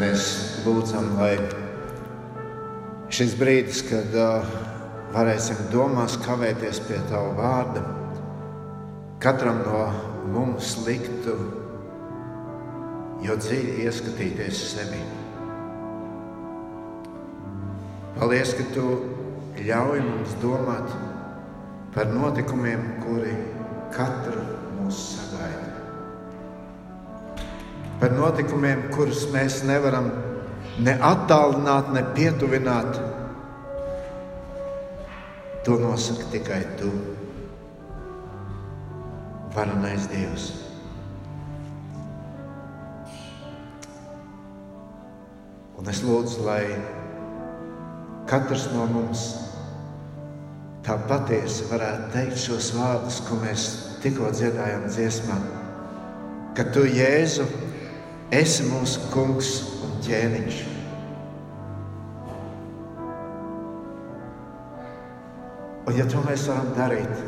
mēs lūdzam, lai šis brīdis, kad uh, varēsim domās kavēties pie Tava vārda, katram no mums liktu jo dziļi ieskatīties sevi. Paldies, ka Tu ļauj mums domāt par notikumiem, kuri katru mūs sagaida par notikumiem, kurus mēs nevaram ne attālināt, ne pietuvināt. To nosaka tikai tu, varenais Dievs. Un es lūdzu, lai katrs no mums tā patiesi varētu teikt šos vārdus, ko mēs tikko dziedājām dziesmā, ka tu, Jēzu, esi mūsu kungs un ķēniņš. Un, ja to mēs varam darīt,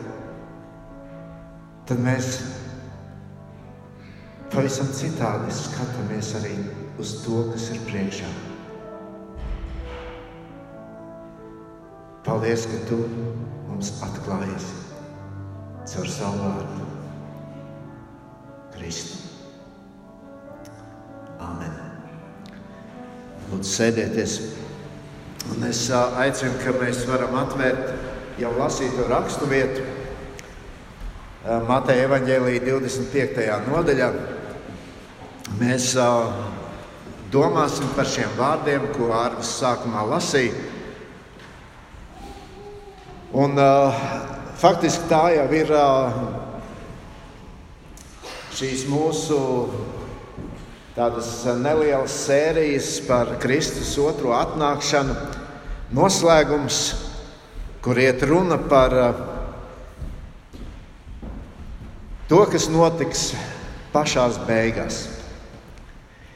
tad mēs pavisam citādi skatāmies arī uz to, kas ir priekšā. Paldies, ka tu mums atklājies caur savu vārdu, Kristu. Lūdzu, sēdieties. Un es aicinu, ka mēs varam atvērt jau lasīto rakstu vietu Mateja Evanģēlīja 25. nodaļā. Mēs domāsim par šiem vārdiem, ko Arvis sākumā lasīja. Un, faktiski tā jau ir šīs mūsu tādas nelielas sērijas par Kristus otro atnākšanu, noslēgums, kur iet runa par uh, to, kas notiks pašās beigās.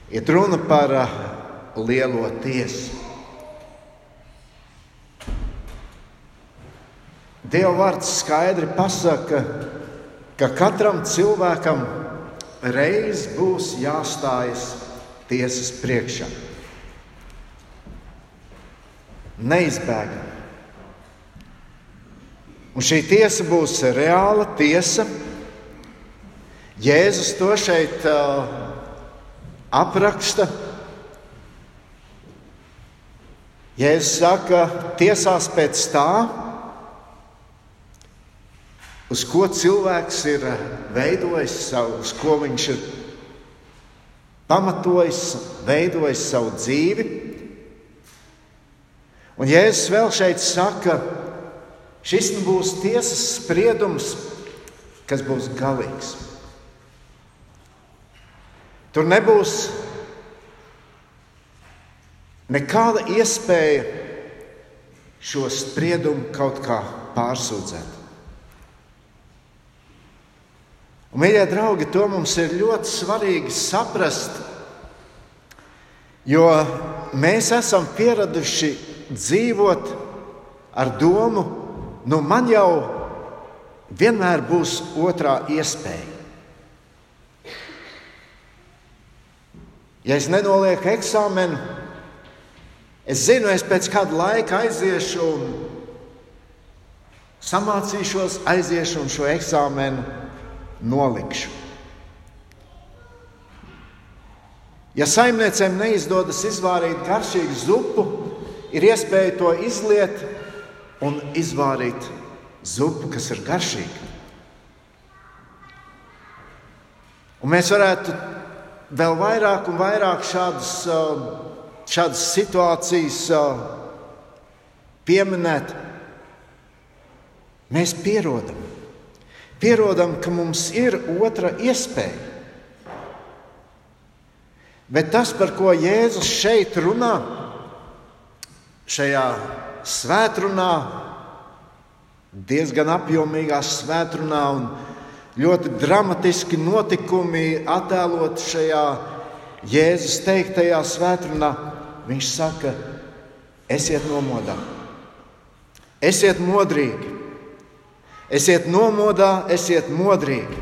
Iet runa par uh, lielo tiesu. Dieva vārds skaidri pasaka, ka katram cilvēkam ir reiz būs jāstājas tiesas priekšā. Neizbēgami. Un šī tiesa būs reāla tiesa. Jēzus to šeit uh, apraksta. Jēzus saka, tiesās pēc tā, uz ko cilvēks ir eh, veidojis savu, uz ko viņš ir pamatojis, veidojis savu dzīvi. Un Jēzus vēl šeit saka, šis nu būs tiesas spriedums, kas būs galīgs. Tur nebūs nekāda iespēja šo spriedumu kaut kā pārsūdzēt. Un, mīļie draugi, to mums ir ļoti svarīgi saprast, jo mēs esam pieraduši dzīvot ar domu, nu man jau vienmēr būs otrā iespēja. Ja es nenolieku eksāmenu, es zinu, es pēc kāda laika aiziešu un samācīšos, aiziešu un šo eksāmenu nolikšu. Ja saimniecēm neizdodas izvārīt garšīgu zupu, ir iespēja to izliet un izvārīt zupu, kas ir garšīga. Un mēs varētu vēl vairāk un vairāk šādas, šādas situācijas pieminēt. Mēs pierodam. Pierodam, ka mums ir otra iespēja. Bet tas, par ko Jēzus šeit runā, šajā svētkrunā, diezgan apjomīgā svētkrunā un ļoti dramatiski notikumi attēlot šajā Jēzus teiktajā svētkrunā, viņš saka, esiet nomodā, esiet modrīgi. Esiet nomodā, esiet modrīgi.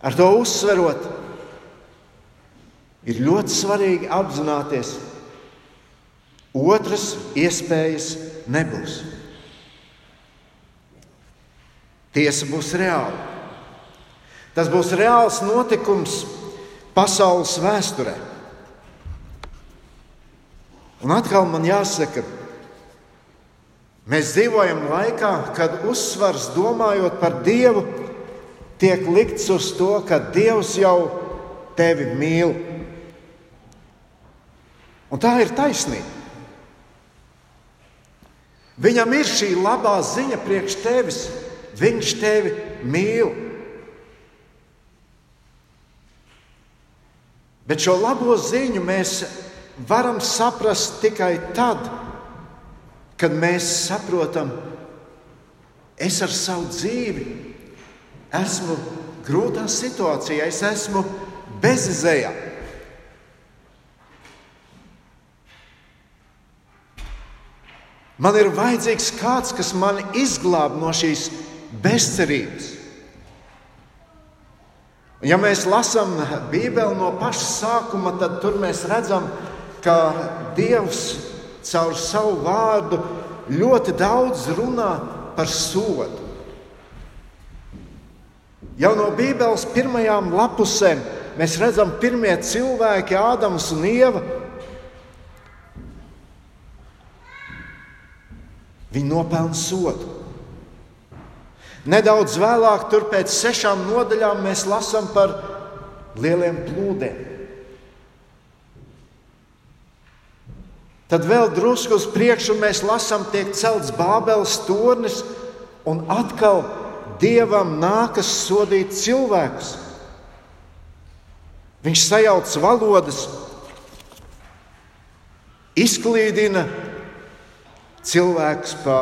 Ar to uzsverot, ir ļoti svarīgi apzināties, otras iespējas nebūs. Tiesa būs reāla. Tas būs reāls notikums pasaules vēsturē. Un atkal man jāsaka, mēs dzīvojam laikā, kad uzsvars domājot par Dievu tiek likts uz to, ka Dievs jau tevi mīl. Un tā ir taisnība. Viņam ir šī labā ziņa priekš tevis. Viņš tevi mīl. Bet šo labo ziņu mēs varam saprast tikai tad, kad mēs saprotam, es ar savu dzīvi esmu grūtā situācijā, es esmu bezizējā. Man ir vajadzīgs kāds, kas mani izglāb no šīs bezcerības. Ja mēs lasām Bībeli no paša sākuma, tad tur mēs redzam, ka Dievs caur savu vārdu ļoti daudz runā par sodu. Jau no Bībeles pirmajām lapusēm mēs redzam, ka pirmie cilvēki, Ādams un Ieva, viņi nopelna sodu. Nedaudz vēlāk, tur pēc sešām nodaļām, mēs lasām par lieliem plūdiem. Tad vēl drusku uz priekšu mēs lasām, tiek celts Bābeles tornis, un atkal Dievam nākas sodīt cilvēkus. Viņš sajauc valodas, izklīdina cilvēkus pa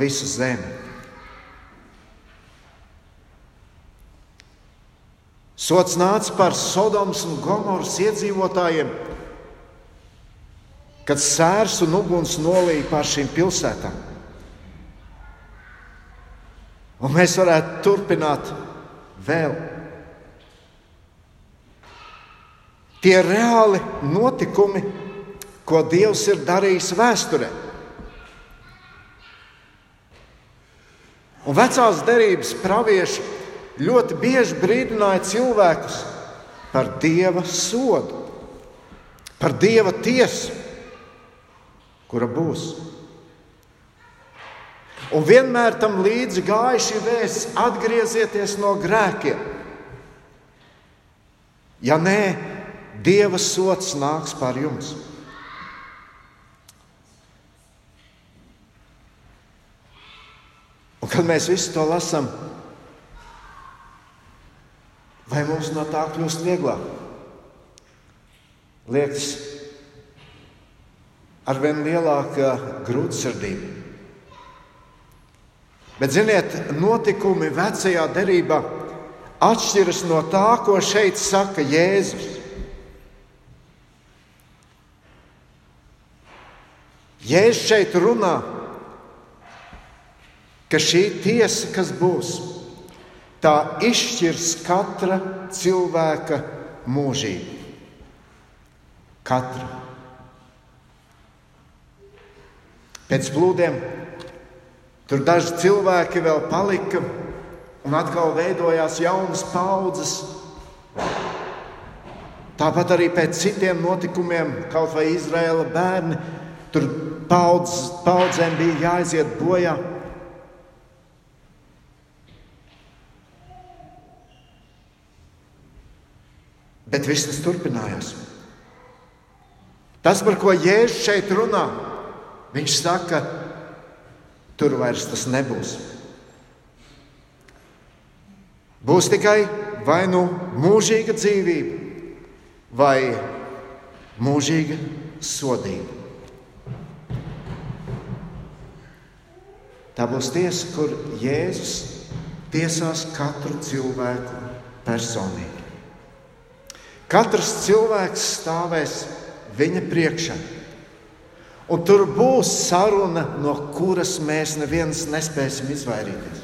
visu zemi. Sots nāca par Sodomas un Gomoras iedzīvotājiem, kad sērs un uguns nolīja pār šīm pilsētām. Un mēs varētu turpināt vēl. Tie reāli notikumi, ko Dievs ir darījis vēsturē. Un vecās derības pravieši ļoti bieži brīdināja cilvēkus par dieva sodu, par dieva tiesu, kura būs. Un vienmēr tam līdzi gāja šī vēsts: atgriezieties no grēkiem. Ja nē, Dieva sots nāks pār jums. Un kad mēs visu to lasām, vai mums no tā kļūst vieglāk? Liekas, ar vien lielāka grūtsirdība. Bet, ziniet, notikumi vecajā derībā atšķiras no tā, ko šeit saka Jēzus. Jēzus šeit runā, ka šī tiesa, kas būs, tā izšķirs katra cilvēka mūžību. Katra. Pēc plūdiem Tur daži cilvēki vēl palika, un atkal veidojās jaunas paudzes. Tāpat arī pēc citiem notikumiem, kaut vai Izraēla bērni, tur paudz, paudzēm bija jāiziet bojā. Bet viss tas turpinājās. Tas, par ko Jēzus šeit runā, viņš saka, tur vairs tas nebūs. Būs tikai vai nu mūžīga dzīvība, vai mūžīga sodība. Tā būs tiesa, kur Jēzus tiesās katru cilvēku personīgi. Katrs cilvēks stāvēs viņa priekšā. Un tur būs saruna, no kuras mēs neviens nespēsim izvairīties.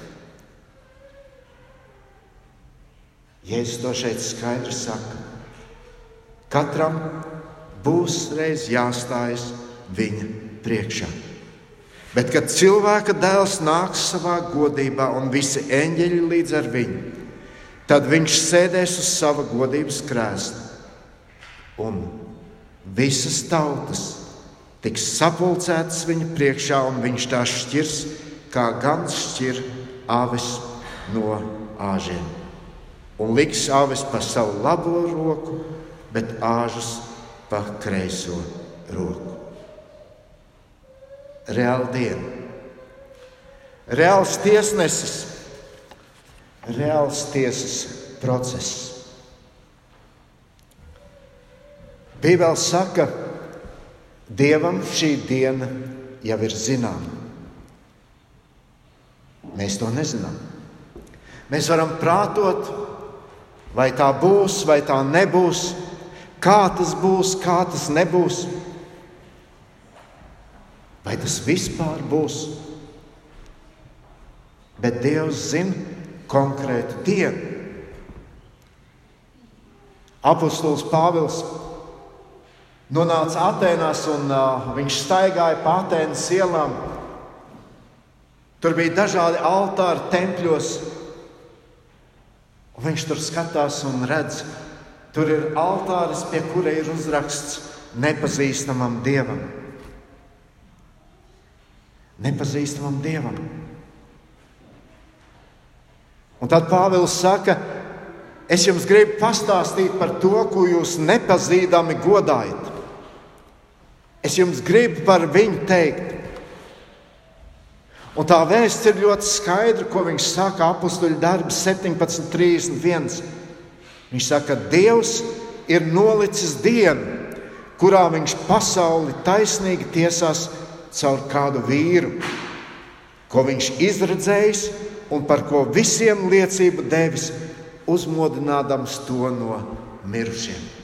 Jēzus to šeit skaidri saka. Katram būs reiz jāstājas viņa priekšā. Bet, kad cilvēka dēls nāks savā godībā un visi eņģeļi līdz ar viņu, tad viņš sēdēs uz sava godības krēsla. Un visas tautas tiks sapulcētas viņa priekšā, un viņš tās šķirs, kā gans šķir avis no āžiem. Un liks avis pa savu labo roku, bet āžus pa kreiso roku. Reāla diena, reāls tiesnesis, reāls tiesas process. Bībeli saka, Dievam šī diena jau ir zināma. Mēs to nezinām. Mēs varam prātot, vai tā būs, vai tā nebūs, kā tas būs, kā tas nebūs. Vai tas vispār būs? Bet Dievs zina konkrētu dienu. Apostols Pāvils nonāca Atenās un uh, viņš staigāja pa Atenas ielām. Tur bija dažādi altāri tempļos. Viņš tur skatās un redz, tur ir altāris, pie kura ir uzraksts nepazīstamam dievam. Nepazīstamam dievam. Un tad Pāvils saka, es jums gribu pastāstīt par to, ko jūs nepazīdami godājat. Es jums gribu par viņu teikt. Un tā vēsts ir ļoti skaidra, ko viņš saka apakstuļu darbs 17.31. Viņš saka, ka Dievs ir nolicis dienu, kurā viņš pasauli taisnīgi tiesās caur kādu vīru, ko viņš izredzējis un par ko visiem liecību devis, uzmodinādams to no mirušiem.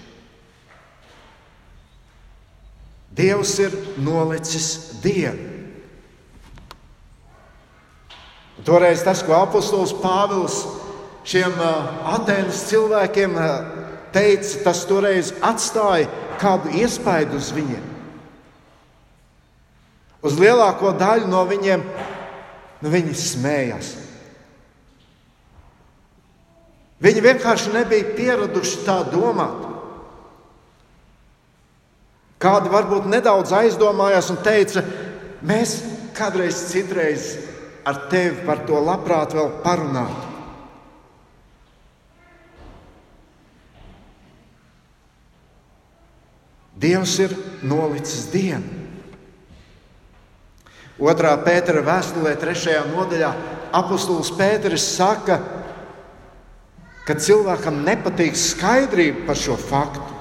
Dievs ir nolicis dienu. Toreiz tas, ko apustulis Pāvils šiem Atenas cilvēkiem teica, tas toreiz atstāja kādu iespaidu uz viņiem. Uz lielāko daļu no viņiem nu, viņi smējās. Viņi vienkārši nebija pieraduši tā domāt. Kādi varbūt nedaudz aizdomājās un teica, mēs kādreiz citreiz ar tevi par to labprāt vēl parunātu. Dievs ir nolicis dienu. Otrā pētera vēstulē, trešajā nodaļā, apustulis Pēteris saka, ka cilvēkam nepatīk skaidrība par šo faktu.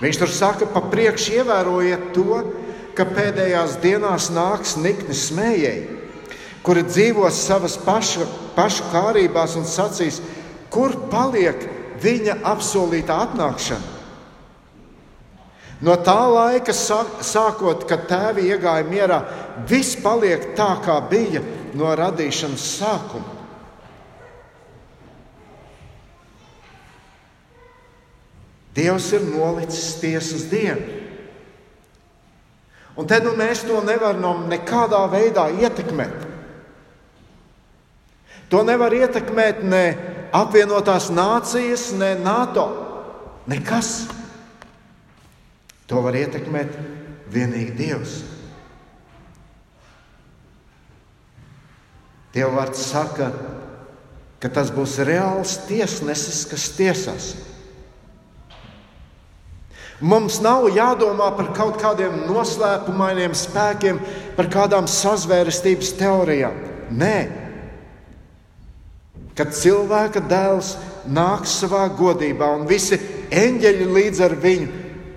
Viņš tur saka, pa priekšu ievērojiet to, ka pēdējās dienās nāks nikni smējēji, kuri dzīvos savas paša, pašu kārībās un sacīs, kur paliek viņa apsolītā atnākšana. No tā laika sākot, kad tēvi iegāja mierā, viss paliek tā, kā bija no radīšanas sākuma. Dievs ir nolicis tiesas dienu. Un te nu mēs to nevaram nekādā veidā ietekmēt. To nevar ietekmēt ne apvienotās nācijas, ne NATO. Nekas. To var ietekmēt tikai Dievs. Dieva vārds saka, ka tas būs reāls tiesnesis, kas tiesās. Mums nav jādomā par kaut kādiem noslēpumainiem spēkiem, par kādām sazvērestības teorijām. Nē, kad cilvēka dēls nāks savā godībā un visi eņģeļi līdz ar viņu,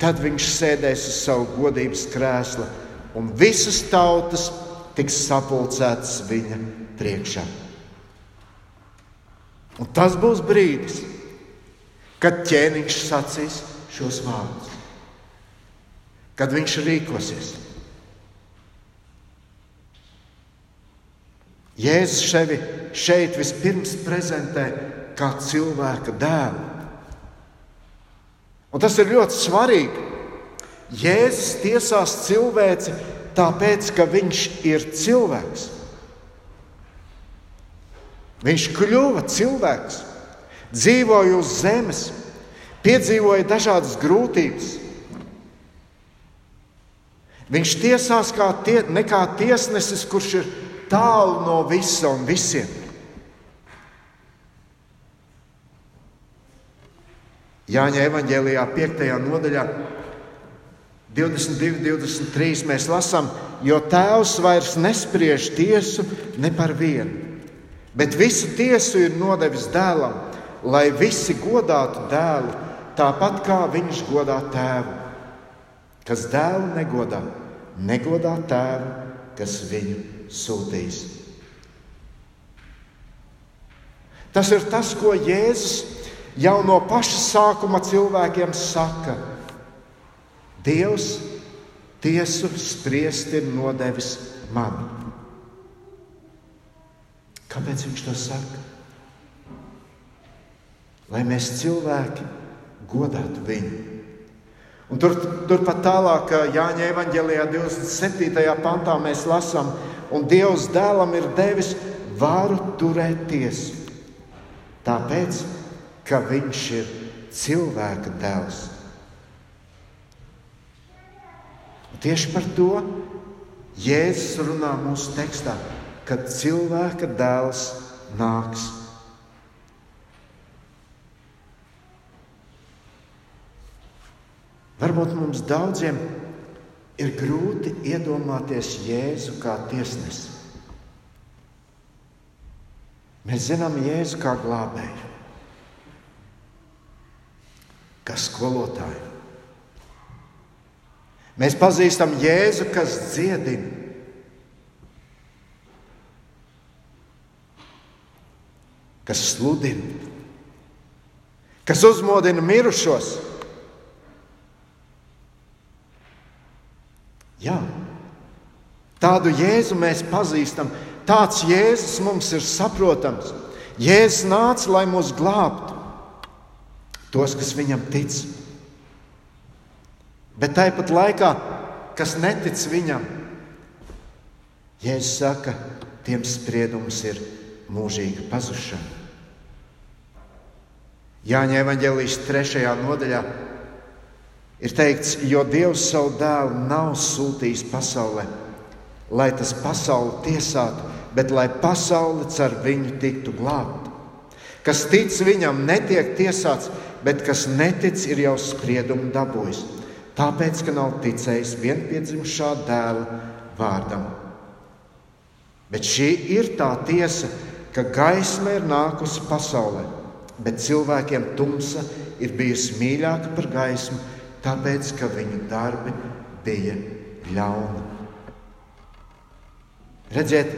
tad viņš sēdēs uz savu godības krēslu un visas tautas tiks sapulcētas viņa priekšā. Un tas būs brīdis, kad ķēniņš sacīs šos vārdus kad viņš rīkosies. Jēzus sevi šeit vispirms prezentē kā cilvēka dēlu. Un tas ir ļoti svarīgi. Jēzus tiesās cilvēci tāpēc, ka viņš ir cilvēks. Viņš kļuva cilvēks, dzīvoja uz zemes, piedzīvoja dažādas grūtības. Viņš tiesās kā tie, kā tiesnesis, kurš ir tālu no visa un visiem. Jāņa evanģēlijā, 5. nodaļā, 22, 23 mēs lasām, jo tēvs vairs nespriež tiesu ne par vienu, bet visu tiesu ir nodevis dēlam, lai visi godātu dēlu, tāpat kā viņš godā tēvu. Kas dēlu negodā, negodā tēvu, kas viņu sūtīs. Tas ir tas, ko Jēzus jau no paša sākuma cilvēkiem saka. Dievs tiesu spriest ir nodevis man. Kāpēc viņš to saka? Lai mēs cilvēki godātu viņu. Un tur, turpat tālāk, Jāņa evanģēlijā, 27. pantā, mēs lasām, un Dievs dēlam ir devis varu turēt tiesu. Tāpēc, ka viņš ir cilvēka dēls. Un tieši par to Jēzus runā mūsu tekstā, kad cilvēka dēls nāks. Varbūt mums daudziem ir grūti iedomāties Jēzu kā tiesnesi. Mēs zinām Jēzu kā glābēju kā skolotāju. Mēs pazīstam Jēzu, kas dziedina. Kas sludina, kas uzmodina mirušos. Jā, tādu Jēzu mēs pazīstam. Tāds Jēzus mums ir saprotams. Jēzus nāca, lai mūs glābtu tos, kas viņam tic. Bet tāpat laikā, kas netic viņam, Jēzus saka, tiem spriedums ir mūžīga pazušana. Jāņa evanģēlijas trešajā nodaļā ir teikts, jo Dievs savu dēlu nav sūtījis pasaulē, lai tas pasauli tiesātu, bet lai pasaule caur viņu tiktu glābta. Kas tic viņam, netiek tiesāts, bet kas netic, ir jau spriedumu dabūjis. Tāpēc, ka nav ticējis vienpiedzimušā dēla vārdam. Bet šī ir tā tiesa, ka gaisma ir nākusi pasaulē, bet cilvēkiem tumsa ir bijusi mīļāka par gaismu, tāpēc, ka viņu darbi bija ļauni. Redziet,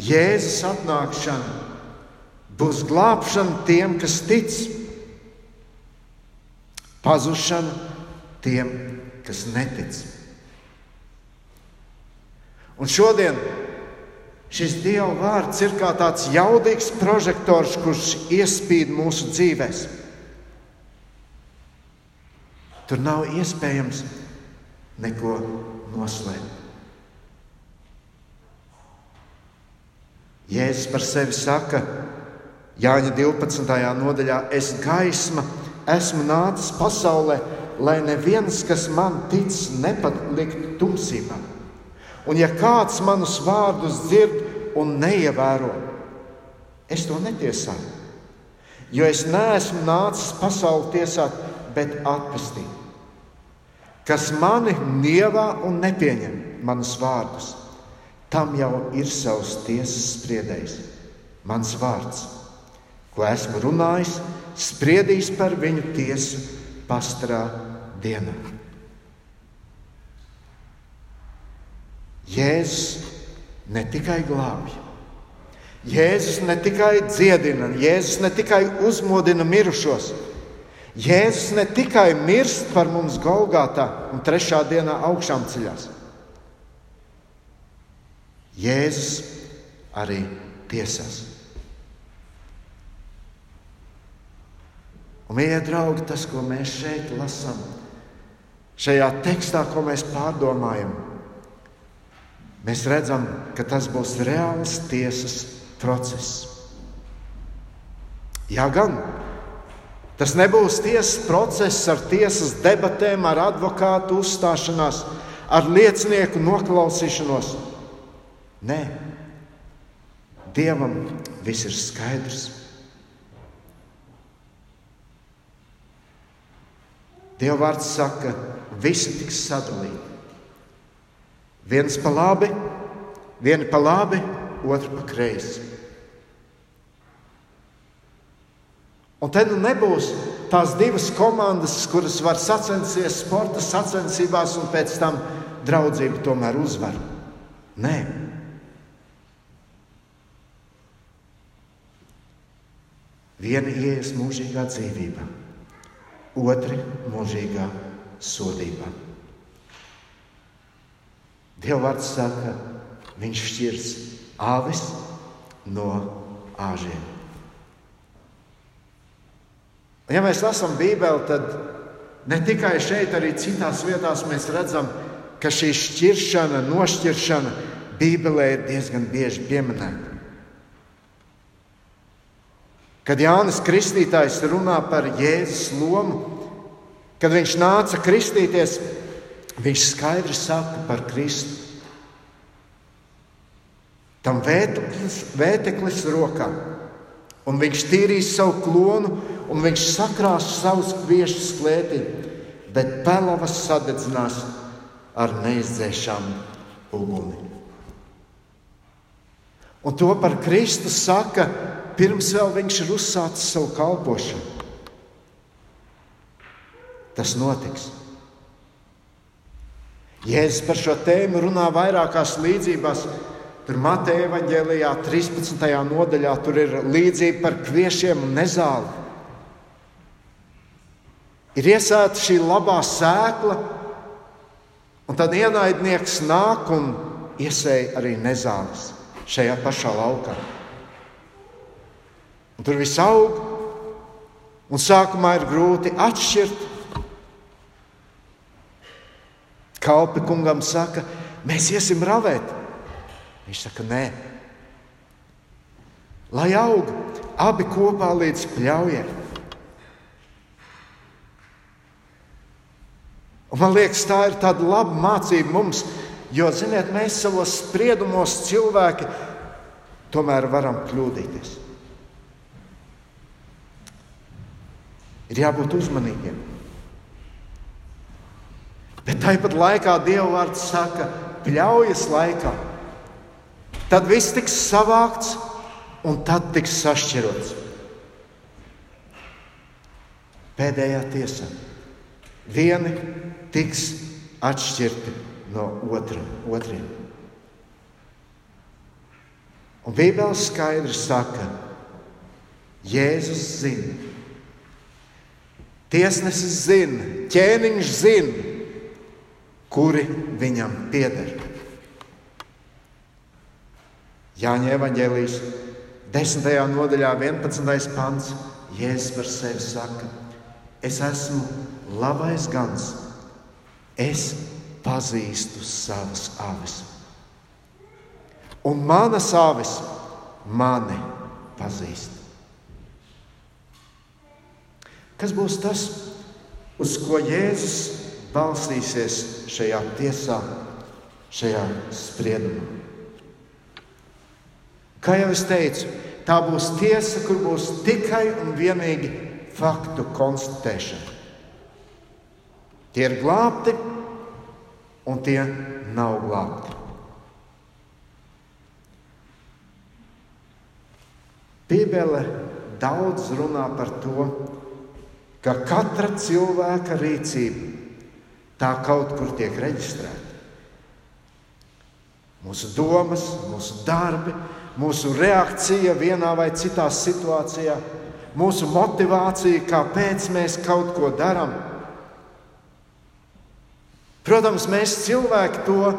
Jēzus atnākšana būs glābšana tiem, kas tic pazušana tiem, kas netic. Un šodien šis Dieva vārds ir kā tāds jaudīgs prožektors, kurš iespīd mūsu dzīvēm. Tur nav iespējams neko noslēpt. Jēzus par sevi saka, Jāņa 12. nodaļā, es gaisma esmu nācis pasaulē, lai neviens, kas man tic, nepaliktu tumsībā. Un ja kāds manus vārdus dzird un neievēro, es to netiesāju. Jo es neesmu nācis pasauli tiesāt, bet atpestīt. Kas mani nievā un nepieņem manus vārdus, tam jau ir savs tiesas spriedējs, mans vārds, ko esmu runājis spriedīs par viņu tiesu pastrā dienā. Jēzus ne tikai glābj, Jēzus ne tikai dziedina, Jēzus ne tikai uzmodina mirušos, Jēzus ne tikai mirst par mums Golgātā un trešā dienā augšām ceļās. Jēzus arī tiesās. Un, mīļie draugi, tas, ko mēs šeit lasām, šajā tekstā, ko mēs pārdomājam, mēs redzam, ka tas būs reāls tiesas process. Jā, gan tas nebūs tiesas process ar tiesas debatēm, ar advokātu uzstāšanās, ar liecinieku noklausīšanos. Nē, Dievam viss ir skaidrs. Dieva vārds saka, visi tiks sadalīti. Viens pa labi, viena pa labi, otra pa kreisi. Un te nu nebūs tās divas komandas, kuras var sacensties sporta sacensībās un pēc tam draudzību tomēr uzvar. Nē, Viena ienāks mūžīgā dzīvībā, otra mūžīgā sodībā. Dievvvārds saka, viņš šķirs avis no āžiem. Ja mēs lasām Bībeli, tad ne tikai šeit, arī citās vietās mēs redzam, ka šī šķiršana, nošķiršana Bībelē ir diezgan bieži pieminēta. Kad Jānis Kristītājs runā par Jēzus lomu, kad viņš nāca kristīties, viņš skaidri saka par Kristu. Tam vēteklis, vēteklis rokā, un viņš tīrīs savu klonu, un viņš sakrās savus kviešus klētī, bet pelavas sadedzinās ar neizdzēšamu uguni. Un to par Kristu saka pirms vēl viņš ir uzsācis savu kalpošanu. Tas notiks. Jēzus par šo tēmu runā vairākās līdzībās. Tur Mateja evanģēlijā, 13. nodaļā, tur ir līdzība par kviešiem un nezāli. Ir iesēta šī labā sēkla, un tad ienaidnieks nāk un iesēja arī nezāles šajā pašā laukā. Un tur viss aug, un sākumā ir grūti atšķirt. Kalpi kungam saka, mēs iesim ravēt. Viņš saka, nē, lai aug abi kopā līdz pļaujai. Man liekas, tā ir tāda laba mācība mums, jo, ziniet, mēs savos spriedumos cilvēki tomēr varam kļūdīties. Ir jābūt uzmanīgiem. Bet tāpat laikā Dieva vārds saka, pļaujas laikā. Tad viss tiks savākts un tad tiks sašķirots. Pēdējā tiesā. Vieni tiks atšķirti no otra, otriem. Un Bībele skaidri saka, Jēzus zina, Tiesnesis zina, ķēniņš zina, kuri viņam pieder. Jāņa evanģēlijas 10. nodaļā, 11. pants, Jēzus par sevi saka: Es esmu labais gans, es pazīstu savas avis. Un manas avis mani pazīst. Kas būs tas, uz ko Jēzus balstīsies šajā tiesā, šajā spriedumā? Kā jau es teicu, tā būs tiesa, kur būs tikai un vienīgi faktu konstatēšana. Tie ir glābti, un tie nav glābti. Bībele daudz runā par to, ka katra cilvēka rīcība tā kaut kur tiek reģistrēta. Mūsu domas, mūsu darbi, mūsu reakcija vienā vai citā situācijā, mūsu motivācija, kāpēc mēs kaut ko darām. Protams, mēs cilvēki to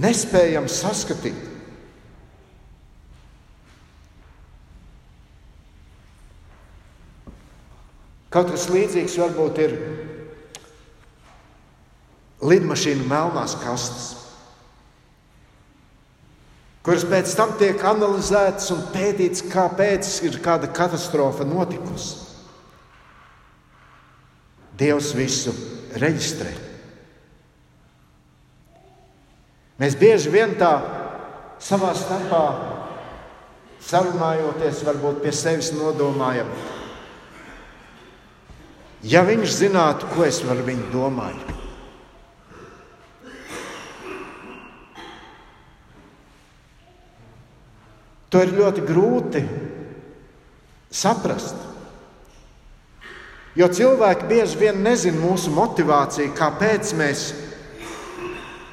nespējam saskatīt. Kaut kas līdzīgs varbūt ir lidmašīnu melnās kastes, kuras pēc tam tiek analizētas un pētīts, kāpēc ir kāda katastrofa notikusi. Dievs visu reģistrē. Mēs bieži vien tā savā starpā sarunājoties, varbūt pie sevis nodomājam, ja viņš zinātu, ko es par viņu domāju. To ir ļoti grūti saprast. Jo cilvēki bieži vien nezina mūsu motivāciju, kāpēc mēs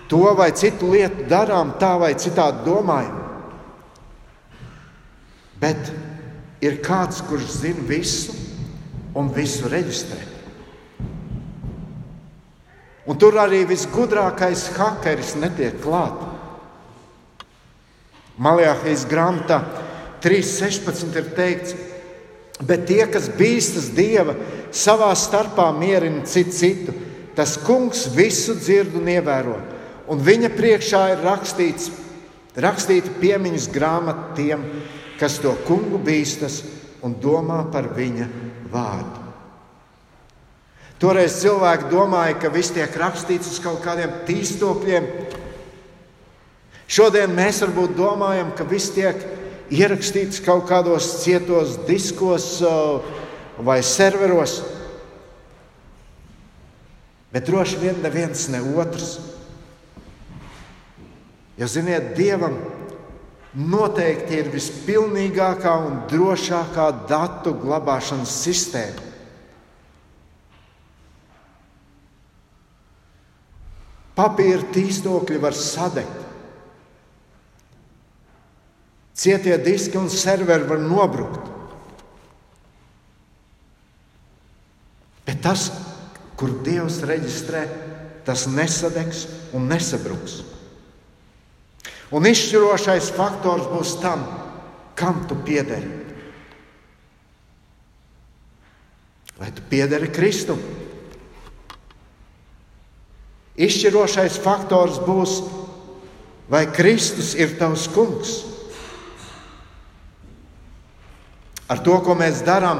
to vai citu lietu darām, tā vai citādi domājam. Bet ir kāds, kurš zina visu un visu reģistrē. Un tur arī visgudrākais hakeris netiek klāts. Maljāhijas grāmatā 3.16 ir teikts, bet tie, kas bīstas Dieva, savā starpā mierina citu citu, tas kungs visu dzird un ievēro. Un viņa priekšā ir rakstīts, rakstīta piemiņas grāmata tiem, kas to kungu bīstas un domā par viņa vārdu. Toreiz cilvēki domāja, ka viss tiek rakstīts uz kaut kādiem tīstokļiem, Šodien mēs varbūt domājam, ka viss tiek ierakstīts kaut kādos cietos diskos vai serveros, bet droši vien neviens ne otrs. Jo, ziniet, Dievam noteikti ir vispilnīgākā un drošākā datu glabāšanas sistēma. Papīra tīstokļi var sadegt. Cietie diski un serveri var nobrukt. Bet tas, kur Dievs reģistrē, tas nesadegs un nesabruks. Un izšķirošais faktors būs tam, kam tu piederi. Vai tu piederi Kristum? Izšķirošais faktors būs, vai Kristus ir tavs kungs. Ar to, ko mēs darām,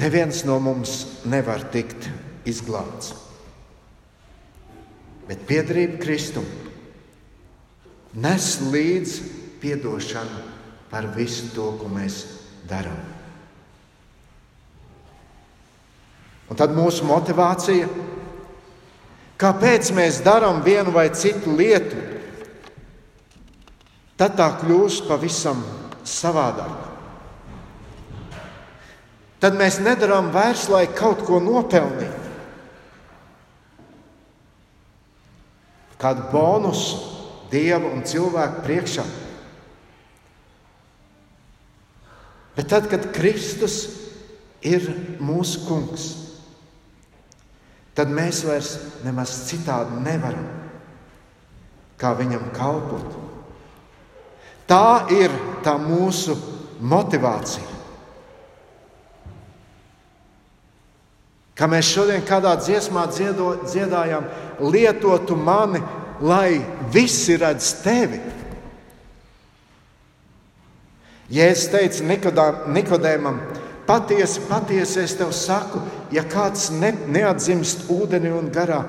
neviens no mums nevar tikt izglābts. Bet piedarība Kristum nes līdzi atdošanu par visu to, ko mēs darām. Un tad mūsu motivācija, kāpēc mēs darām vienu vai citu lietu, tad tā kļūst pavisam savādāk. Tad mēs nedarām vairs, lai kaut ko nopelnītu. Kādu bonusu dieva un cilvēku priekšā. Bet tad, kad Kristus ir mūsu kungs, tad mēs vairs nemaz citādi nevaram, kā viņam kalpot. Tā ir tā mūsu motivācija. Kā mēs šodien kādā dziesmā dziedo, dziedājām, lietotu mani, lai visi redz tevi. Jēzus teica Nikodēmam, patiesi, patiesi es tev saku, ja kāds ne, neatzimst ūdenī un garā,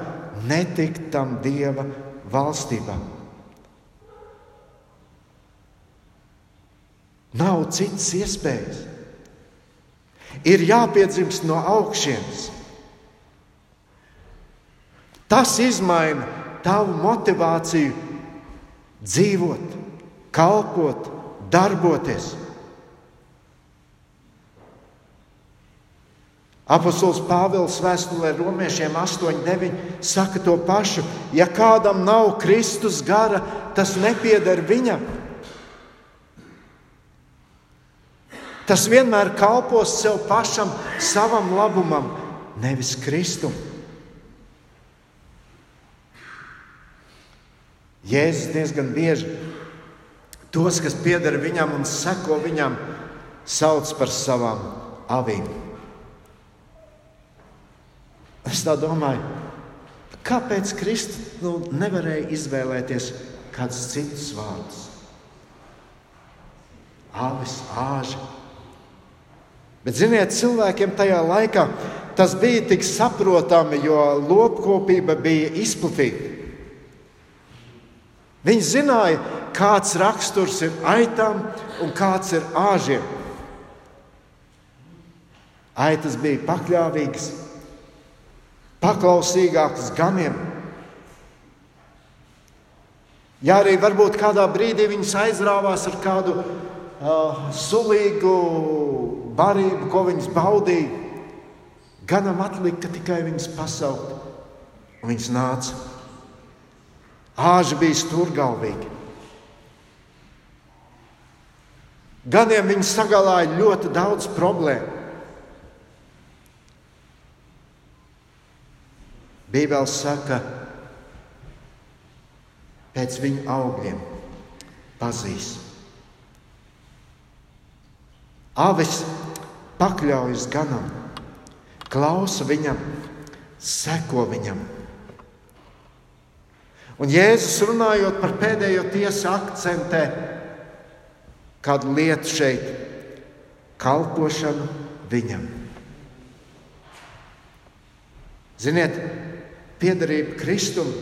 netikt tam Dieva valstībā. Nav citas iespējas. Ir jāpiedzimst no augšas. Tas izmaina tavu motivāciju dzīvot, kalpot, darboties. Apostols Pāvils vēstulē romiešiem 8,9 saka to pašu. Ja kādam nav Kristus gara, tas nepieder viņam. Tas vienmēr kalpos sev pašam, savam labumam, nevis Kristum. Jēzus diezgan bieži tos, kas pieder viņam un seko viņam, sauc par savām avīm. Es tā domāju, kāpēc Kristus nu, nevarēja izvēlēties kādus citus vārdus? Avis, āži. Bet, ziniet, cilvēkiem tajā laikā tas bija tik saprotami, jo lopkopība bija izplatīta. Viņi zināja, kāds raksturs ir aitām un kāds ir āžiem. Aitas bija pakļāvīgas, paklausīgākas ganiem. Ja arī varbūt kādā brīdī viņas aizrāvās ar kādu uh, sulīgu barību, ko viņas baudīja, ganam atlika tikai viņas pasaukt, un viņas nāca. Āži bija stūrgalvīgi. Ganiem viņi sagalāja ļoti daudz problēmu. Bībeli saka, pēc viņu augļiem pazīs. Avis pakļaujas ganam, klausa viņam, seko viņam. Un Jēzus runājot par pēdējo tiesu, akcentē kādu lietu šeit - kalpošanu viņam. Ziniet, piederība Kristum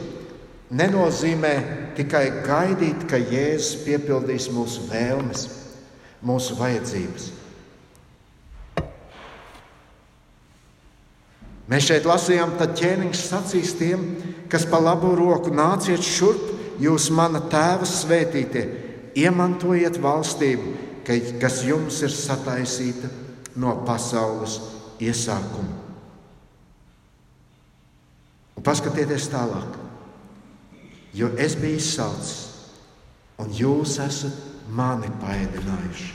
nenozīmē tikai gaidīt, ka Jēzus piepildīs mūsu vēlmes, mūsu vajadzības. Mēs šeit lasījām, tad ķēniņš sacīs tiem, kas pa labo roku nāciet šurp, jūs mana tēva svētītie, iemantojiet valstību, kas jums ir sataisīta no pasaules iesākuma. Un paskatieties tālāk, jo es biju izsalcis, un jūs esat mani paēdinājuši.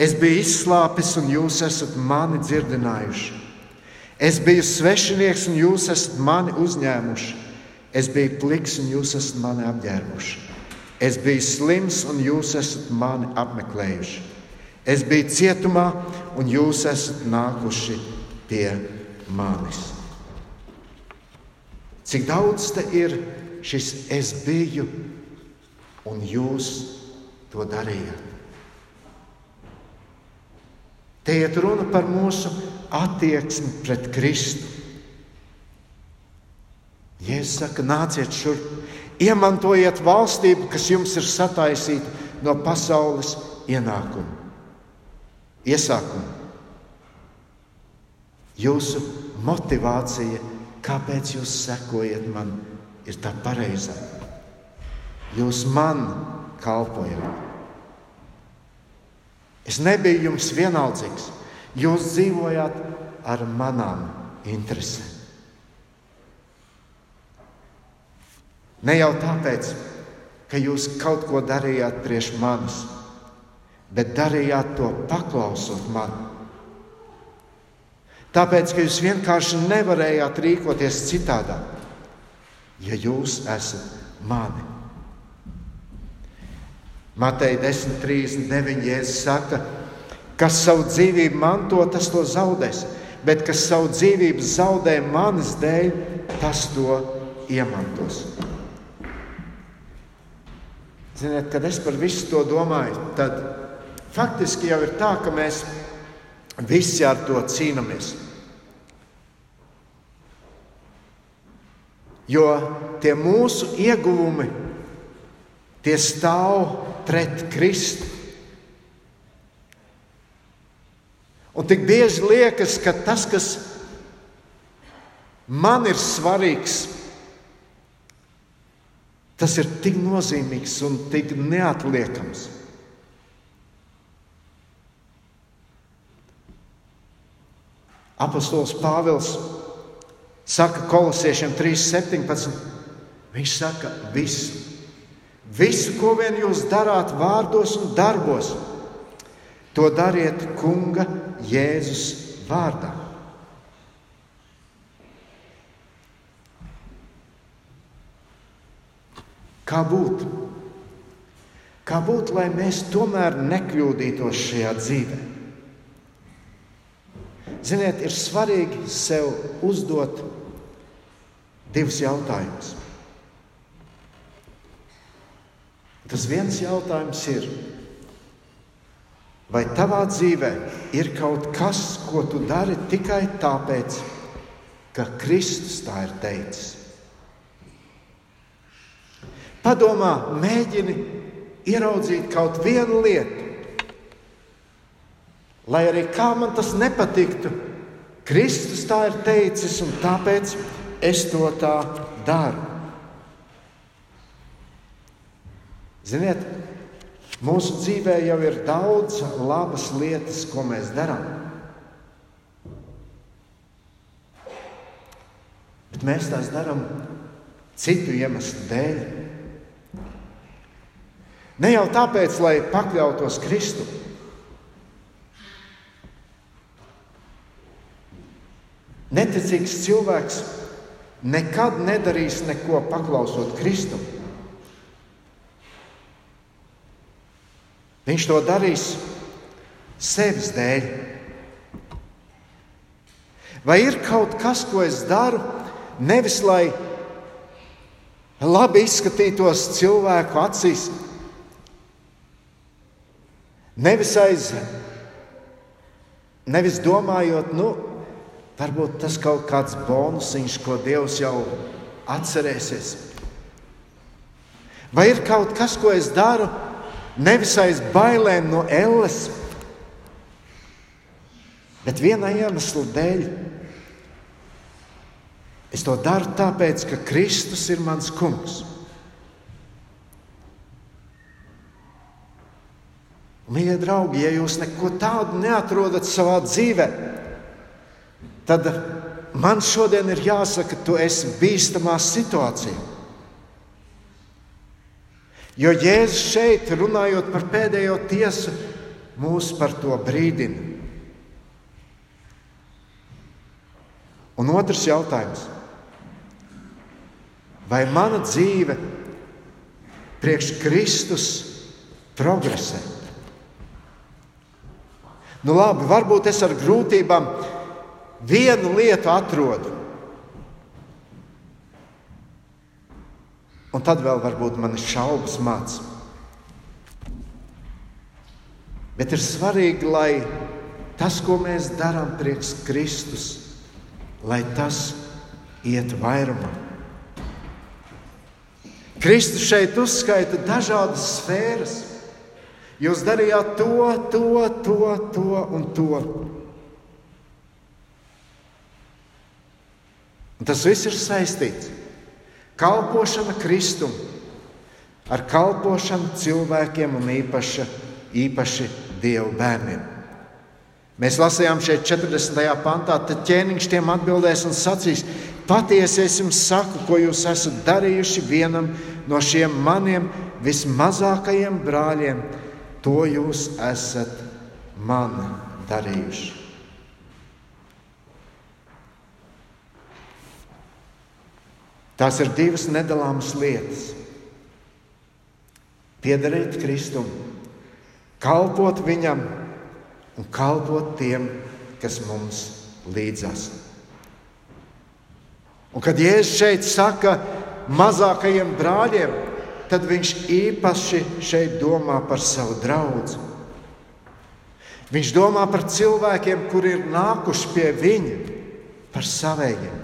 Es biju izslāpis, un jūs esat mani dzirdinājuši. Es biju svešinieks, un jūs esat mani uzņēmuši. Es biju pliks, un jūs esat mani apģērbuši. Es biju slims, un jūs esat mani apmeklējuši. Es biju cietumā, un jūs esat nākuši pie manis. Cik daudz te ir šis es biju, un jūs to darījāt? Te iet runa par mūsu attieksmi pret Kristu. Jēzus saka, nāciet šurp, iemantojiet valstību, kas jums ir sataisīta no pasaules ienākuma, iesākuma. Jūsu motivācija, kāpēc jūs sekojat man, ir tā pareizā. Jūs man kalpojat. Es nebiju jums vienaldzīgs. Jūs dzīvojāt ar manām interesēm. Ne jau tāpēc, ka jūs kaut ko darījāt priekš manis, bet darījāt to paklausot man. Tāpēc, ka jūs vienkārši nevarējāt rīkoties citādāk, ja jūs esat mani. Mateja 10,39. Jēzus saka, kas savu dzīvību manto, tas to zaudēs, bet kas savu dzīvību zaudē manas dēļ, tas to iemantos. Ziniet, kad es par visu to domāju, tad faktiski jau ir tā, ka mēs visi ar to cīnāmies. Jo tie mūsu ieguvumi, tie stāv pret Kristu. Un tik bieži liekas, ka tas, kas man ir svarīgs, tas ir tik nozīmīgs un tik neatliekams. Apostols Pāvils saka kolosiešiem 3.17. Viņš saka, viss Visu, ko vien jūs darāt, vārdos un darbos, to dariet Kunga Jēzus vārdā. Kā būtu? Kā būtu, lai mēs tomēr nekļūdītos šajā dzīvē? ziniet, ir svarīgi sev uzdot divus jautājumus. Tas viens jautājums ir, vai tavā dzīvē ir kaut kas, ko tu dari tikai tāpēc, ka Kristus tā ir teicis? Padomā, mēģini ieraudzīt kaut vienu lietu, lai arī kā man tas nepatiktu. Kristus tā ir teicis, un tāpēc es to tā daru. Ziniet, mūsu dzīvē jau ir daudz labas lietas, ko mēs darām. Bet mēs tās darām citu iemeslu dēļ. Ne jau tāpēc, lai pakļautos Kristum. Neticīgs cilvēks nekad nedarīs neko paklausot Kristum. Viņš to darīs sevis dēļ. Vai ir kaut kas, ko es daru, nevis lai labi izskatītos cilvēku acīs, nevis aiz, nevis domājot, nu, varbūt tas kaut kāds bonusiņš, ko Dievs jau atcerēsies. Vai ir kaut kas, ko es daru, nevis aiz bailēm no elles, bet viena iemesla dēļ. Es to daru tāpēc, ka Kristus ir mans kungs. Mīļie draugi, ja jūs neko tādu neatrodat savā dzīvē, tad man šodien ir jāsaka, tu esi bīstamā situācijā. Jo Jēzus šeit, runājot par pēdējo tiesu, mūs par to brīdina. Un otrs jautājums. Vai mana dzīve priekš Kristus progresē? Nu, labi, varbūt es ar grūtībām vienu lietu atrodu. Un tad vēl varbūt man ir šaubas mācīt. Bet ir svarīgi, lai tas, ko mēs darām priekš Kristus, lai tas iet vairumā. Kristus šeit uzskaita dažādas sfēras. Jūs darījāt to, to, to, to un to. Un tas viss ir saistīts Kalpošana Kristum ar kalpošanu cilvēkiem un īpaši, īpaši Dievu bērniem. Mēs lasījām šeit 40. pantā, tad ķēniņš tiem atbildēs un sacīs: Patiesi es jums saku, ko jūs esat darījuši vienam no šiem maniem vismazākajiem brāļiem, to jūs esat man darījuši. Tās ir divas nedalāmas lietas. Piederēt Kristum, kalpot Viņam un kalpot tiem, kas mums līdzās. Un kad Jēzus šeit saka mazākajiem brāļiem, tad viņš īpaši šeit domā par savu draugu. Viņš domā par cilvēkiem, kuri ir nākuši pie viņa, par saviem.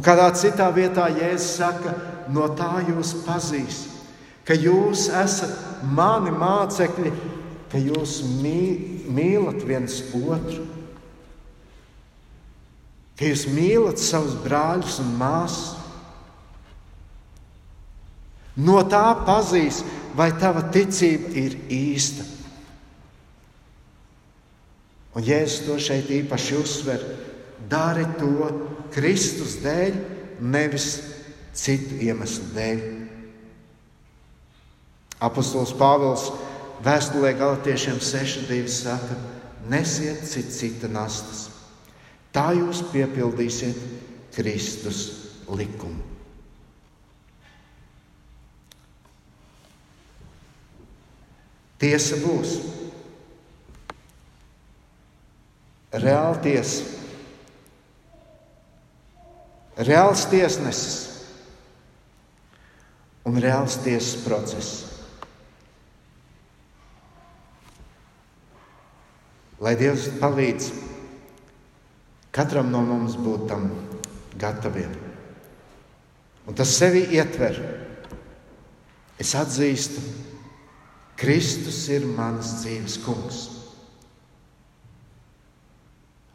Un kādā citā vietā Jēzus saka, no tā jūs pazīsiet, ka jūs esat mani mācekļi, ka jūs mī, mīlat viens otru, ka jūs mīlat savus brāļus un māsas. No tā pazīs, vai tava ticība ir īsta. Un Jēzus to šeit īpaši uzsver. Dari to Kristus dēļ, nevis citu iemeslu dēļ. Apostols Pāvils vēstulē Galatiešiem 6.2 saka: Nesiet cit cita nastas, tā jūs piepildīsiet Kristus likumu. Tiesa būs, reāla tiesa, reāls tiesnesis un reāls tiesas process. Lai Dievs palīdz katram no mums būt tam gataviem. Un tas sevi ietver. Es atzīstu, Kristus ir mans dzīves kungs.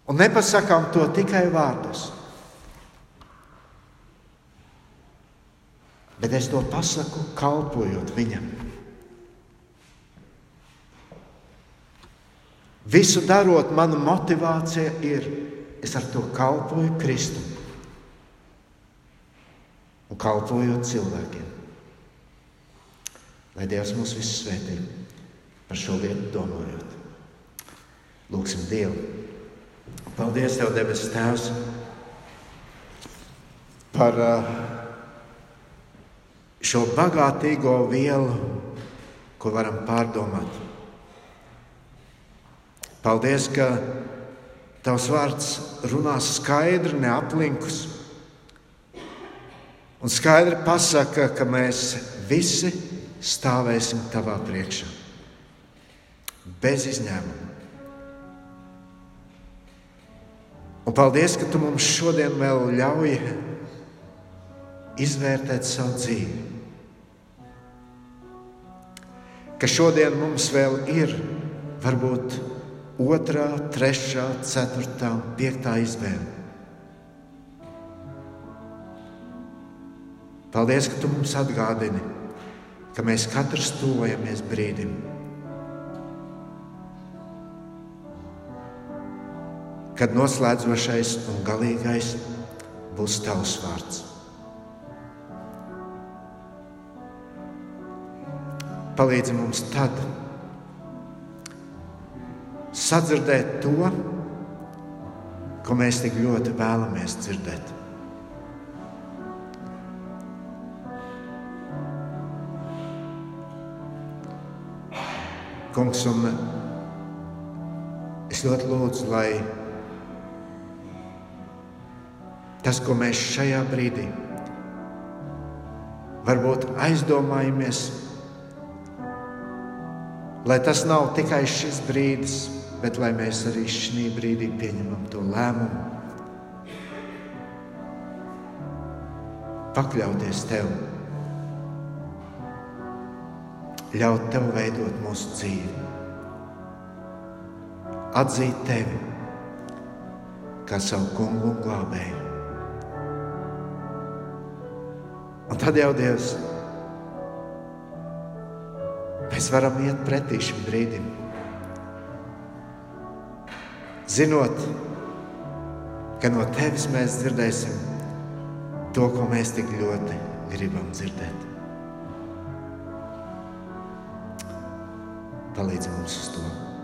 Un nepasakām to tikai vārdos. Bet es to pasaku, kalpojot viņam. Visu darot, mana motivācija ir, es ar to kalpoju Kristum un kalpojot cilvēkiem. Lai Dievs mūs visus svētī par šo lietu domājot. Lūksim Dievu! Paldies, Tev, debesu Tēvs, par uh, šo bagātīgo vielu, ko varam pārdomāt. Paldies, ka Tavs vārds runā skaidri, neaplinkus. Un skaidri pasaka, ka mēs visi stāvēsim Tavā priekšā. Bez izņēmuma. Un paldies, ka Tu mums šodien vēl ļauj izvērtēt savu dzīvi. Ka šodien mums vēl ir varbūt otrā, trešā, ceturtā un piektā izvēle. Paldies, ka tu mums atgādini, ka mēs katrs tuvojamies brīdim, kad noslēdzošais un galīgais būs tavs vārds. Palīdzi mums tad, sadzirdēt to, ko mēs tik ļoti vēlamies dzirdēt. Kungs, un es ļoti lūdzu, lai tas, ko mēs šajā brīdī varbūt aizdomājamies, lai tas nav tikai šis brīdis, bet lai mēs arī šī brīdī pieņemam to lēmumu, pakļauties tev, ļaut tev veidot mūsu dzīvi, atzīt tevi kā savu kungu un glābēju. Un tad jau Dievs, mēs varam iet pretī šim brīdim zinot, ka no tevis mēs dzirdēsim to, ko mēs tik ļoti gribam dzirdēt. Palīdz mums uz to.